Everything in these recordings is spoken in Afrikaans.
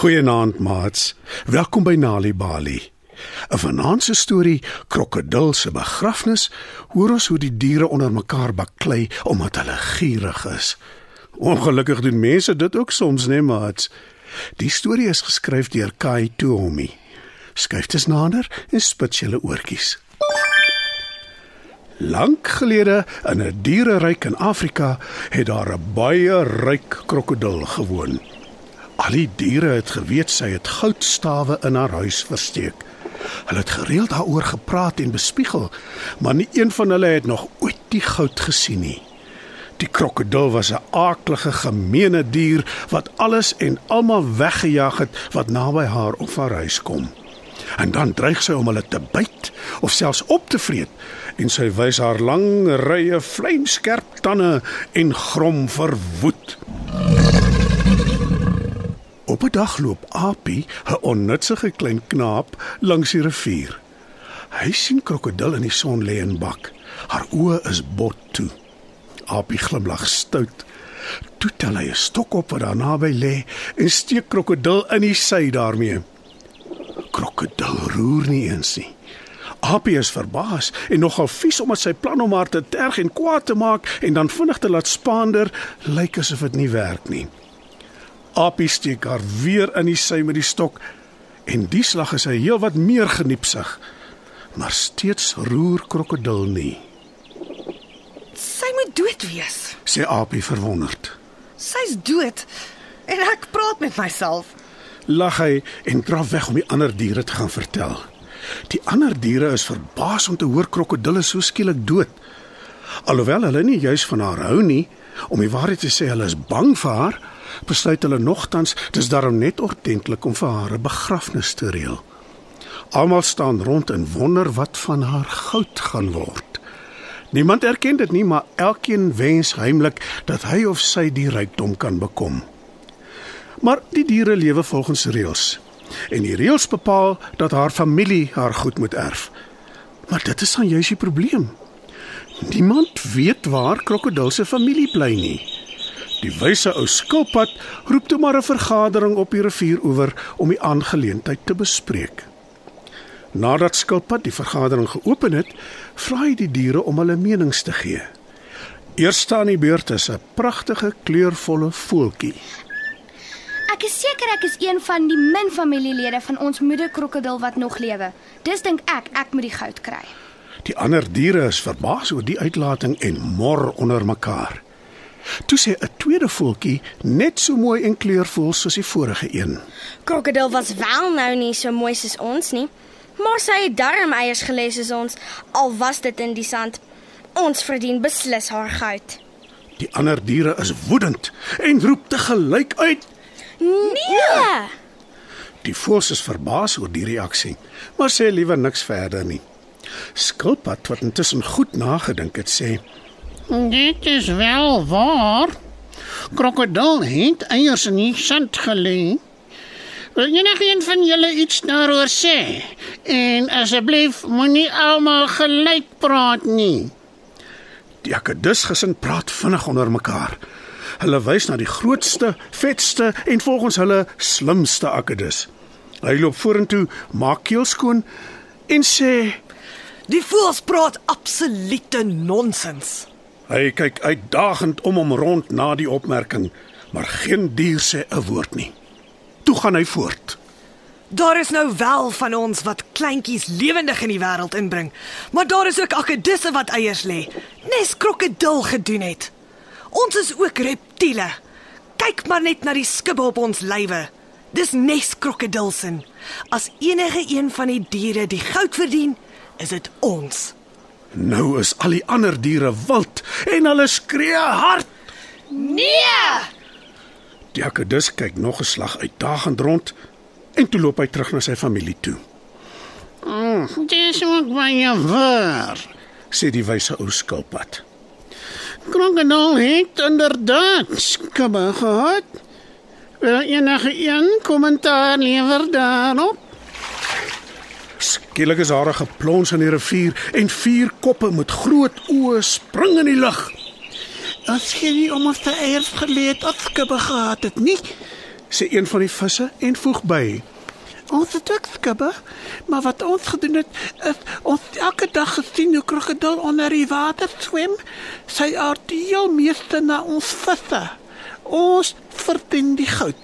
Goeienaand, maats. Welkom by Nali Bali. 'n Vanaand se storie, Krokodil se begrafnis, hoor ons hoe die diere onder mekaar baklei omdat hulle gierig is. Ongelukkig doen mense dit ook soms, né, maats? Die storie is geskryf deur Kai Tuomi. Skryf dit nader en spit julle oortjies. Lank gelede in 'n diereryk in Afrika het daar 'n baie ryk krokodil gewoon. Al die diere het geweet sy het goudstawe in haar huis versteek. Hulle het gereeld daaroor gepraat en bespiegel, maar nie een van hulle het nog ooit die goud gesien nie. Die krokodil was 'n aaklige, gemeene dier wat alles en almal weggejaag het wat naby haar of haar huis kom. En dan dreig sy om hulle te byt of selfs op te vreet en sy wys haar lang rye vlamskerp tande en grom verwoed. Op 'n dag loop Apie, 'n onnutsige klein knaap, langs die rivier. Hy sien krokodil in die son lê en bak. Haar oë is bot toe. Apie glimlag stout. Toe tel hy 'n stok op wat daar naby lê en steek krokodil in die sy daarmee. Krokodil roer nie eens nie. Apie is verbaas en nogal vies omdat sy plan om haar te terg en kwaad te maak en dan vinnig te laat spaander lyk asof dit nie werk nie. Apie steek haar weer in die sy met die stok en die slag is hy heelwat meer geniepsig. Maar steeds roer krokodil nie. Sy moet dood wees. Sê Apie verwonderd. Sy's dood en ek praat met myself. Lag hy en draf weg om die ander diere te gaan vertel. Die ander diere is verbaas om te hoor krokodille so skielik dood. Alhoewel hulle nie juis van haar hou nie, om die waarheid te sê, hulle is bang vir haar, besluit hulle nogtans dis daarom net ordentlik om vir haar 'n begrafnis te reël. Almal staan rond en wonder wat van haar goud gaan word. Niemand erken dit nie, maar elkeen wens heimlik dat hy of sy die rykdom kan bekom. Maar die diere lewe volgens reëls. En die reëls bepaal dat haar familie haar goed moet erf. Maar dit is dan juis die probleem. Niemand weet waar krokodil se familie bly nie. Die wyse ou skilpad roep toe maar 'n vergadering op die rivieroewer om die aangeleentheid te bespreek. Nadat skilpad die vergadering geopen het, vra hy die diere om hulle menings te gee. Eerste aan die beurt is 'n pragtige kleurvolle voeltjie. Ek is seker ek is een van die min familielede van ons moederkrokodil wat nog lewe. Dis dink ek ek moet die goud kry. Die ander diere is verbaas oor die uitlating en mor onder mekaar. Toe sê 'n tweede voeltjie net so mooi en kleurvol soos die vorige een. Krokodil was wel nou nie so mooi soos ons nie, maar sy het darm eiers gelê soos ons, al was dit in die sand. Ons verdien beslis haar goud. Die ander diere is woedend en roep te gelyk uit. Nee! Die voëls is verbaas oor die reaksie, maar sê liewer niks verder nie. Skilpad wat intussen goed nagedink het, sê: Dit is wel waar. Krokodil het eiers in die sand gelê. Wil enigiemand van julle iets daaroor sê? En asseblief moenie almal gelyk praat nie. Die akedus gesin praat vinnig onder mekaar. Hulle wys na die grootste, vetste en volgens hulle slimste akedus. Hy loop vorentoe, maak keel skoon en sê: Die voëls praat absolute nonsens. Hy kyk uitdagend om hom rond na die opmerking, maar geen dier sê 'n woord nie. Toe gaan hy voort. Daar is nou wel van ons wat kleintjies lewendig in die wêreld inbring, maar daar is ook akedisse wat eiers lê, nes krokodil gedoen het. Ons is ook reptiele. Kyk maar net na die skubbe op ons lywe. Dis nes krokodilsin. As enige een van die diere die goud verdien, is dit ons. Nou is al die ander diere wild en hulle skree hard. Nee! Die akedus kyk nog 'n slag uitdagend rond en toe loop hy terug na sy familie toe. Mm, dis ook baie waar. Sê die wyse ou skilpad. Krokodil het inderdaad skubbe gehad. Wil enige een kommentaar lewer daarop? Skielik is 'n geplons in die rivier en vier koppe met groot oë spring in die lug. As jy nie om ons te eiers geleed of skubbe gehad het nie, sê een van die visse en voeg by: Ons het ook skubbe, maar wat ons gedoen het, is ons elke dag gesien hoe krokodil onder die water swem. Sy aard die heel meeste na ons visse. Ons verdien die goud.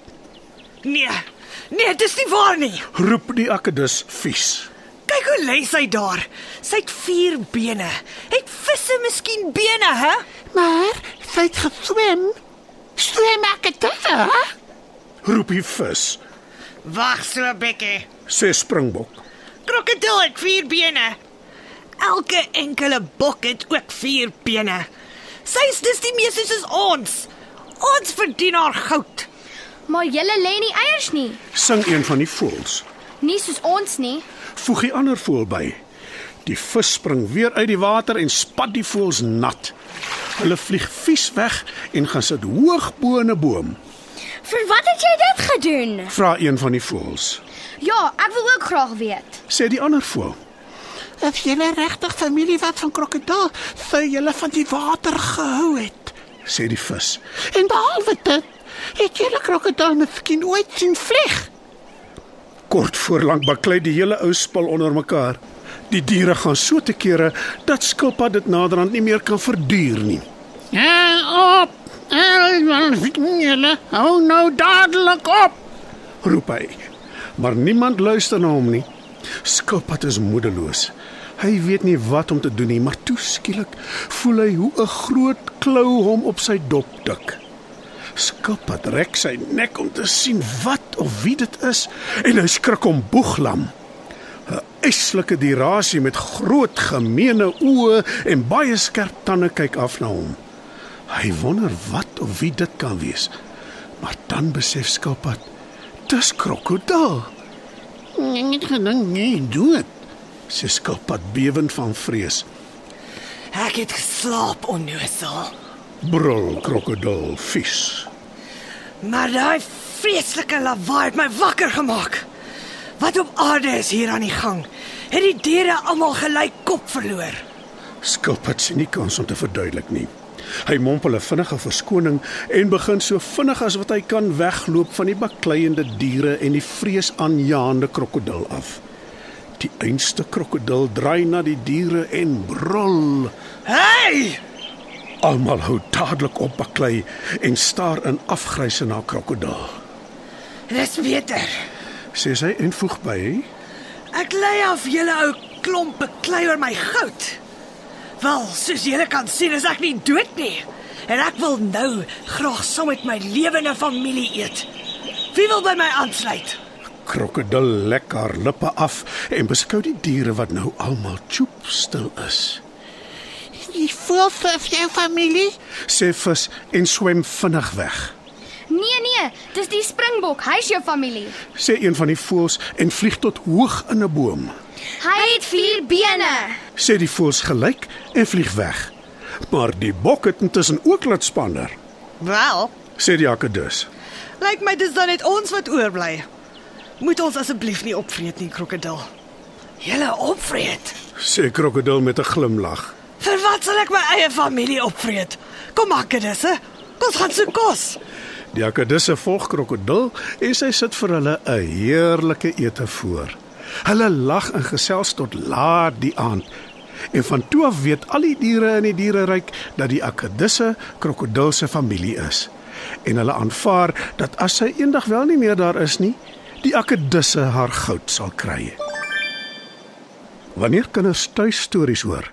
Nee. Nee, dis nie waar nie. roep die akedus vies. Kyk hoe lê sy daar. Sy het vier bene. Het visse miskien bene, hè? Maar sy het geswem. Swem ek dit, hè? Roep die vis, Wag so 'n bietjie. sê Springbok. Krokodil het vier bene. Elke enkele bok het ook vier bene. Sy's dis die meeste soos ons. Ons verdien haar goud. Maar julle lê nie eiers nie. Sing een van die voëls. Nie soos ons nie. Voeg die ander voël by. Die vis spring weer uit die water en spat die voëls nat. Hulle vlieg vies weg en gaan sit hoog bo 'n boom. Vir wat het jy dit gedoen? Vra een van die voëls. Ja, ek wil ook graag weet. Sê die ander voël. As julle regtig familie wat van krokodil, sou julle van die water gehou het. Sê die vis. En behalwe dit, het julle krokodil miskien ooit sien vlieg. Kort voorlank baklei die hele ou spul onder mekaar. Die diere gaan so te kere dat skilpad dit naderhand nie meer kan verduur nie. Ja, op. Julle hou nou dadelik op. roep hy. Maar niemand luister na hom nie. Skilpad is moedeloos. Hy weet nie wat om te doen nie, maar toe skielik voel hy hoe 'n groot klou hom op sy dop tik. Skilpad rek sy nek om te sien wat of wie dit is en hy skrik om boeglam. 'n Eislike dierasie met groot gemeene oë en baie skerp tande kyk af na hom. Hy wonder wat of wie dit kan wees. Maar dan besef Skilpad, dis krokodil. Ek het gedink nee, dood. Sy skilpad bewend van vrees. Ek het geslaap onnoosel. Brul krokodil vies. Maar daai vreeslike lawaai het my wakker gemaak. Wat op aarde is hier aan die gang? Het die diere almal gelyk kop verloor? Skilpad sien nie kans om te verduidelik nie. Hy mompel 'n vinnige verskoning en begin so vinnig as wat hy kan wegloop van die bakleiende diere en die vreesaanjaende krokodil af. Die einste krokodil draai na die diere en brul. Hey! Almal hou dadelik op baklei en staar in afgryse na krokodil. Dis beter. Sê sy en voeg by: Ek lei af julle ou klomp beklei oor my goud. Wel, soos julle kan sien, is ek nie dood nie. En ek wil nou graag saam met my lewende familie eet. Wie wil by my aansluit? Krokodil lek haar lippe af en beskou die diere wat nou almal choop stil is. Die voel vir jou familie. Sê vis en swem vinnig weg. Nee nee, dis die springbok. Hy's jou familie. Sê een van die voëls en vlieg tot hoog in 'n boom. Hy het vier bene. Sê die voëls gelyk en vlieg weg. Maar die bok het intussen ook laat spanner. Wel, Sê die akedus. lyk my dis dan net ons wat oorbly. Moet ons asseblief nie opvreet nie, krokodil. Julle opvreet. Sê krokodil met 'n glimlag. Vir wat sal ek my eie familie opvreet? Kom hè. Kom gaan soek kos. Die akedisse volg krokodil en sy sit vir hulle 'n heerlike ete voor. Hulle lag en gesels tot laat die aand. En van toe af weet al die diere in die diereryk dat die akedisse krokodil se familie is. En hulle aanvaar dat as sy eendag wel nie meer daar is nie, die akedisse haar goud sal kry. Wanneer kinders tuistories hoor,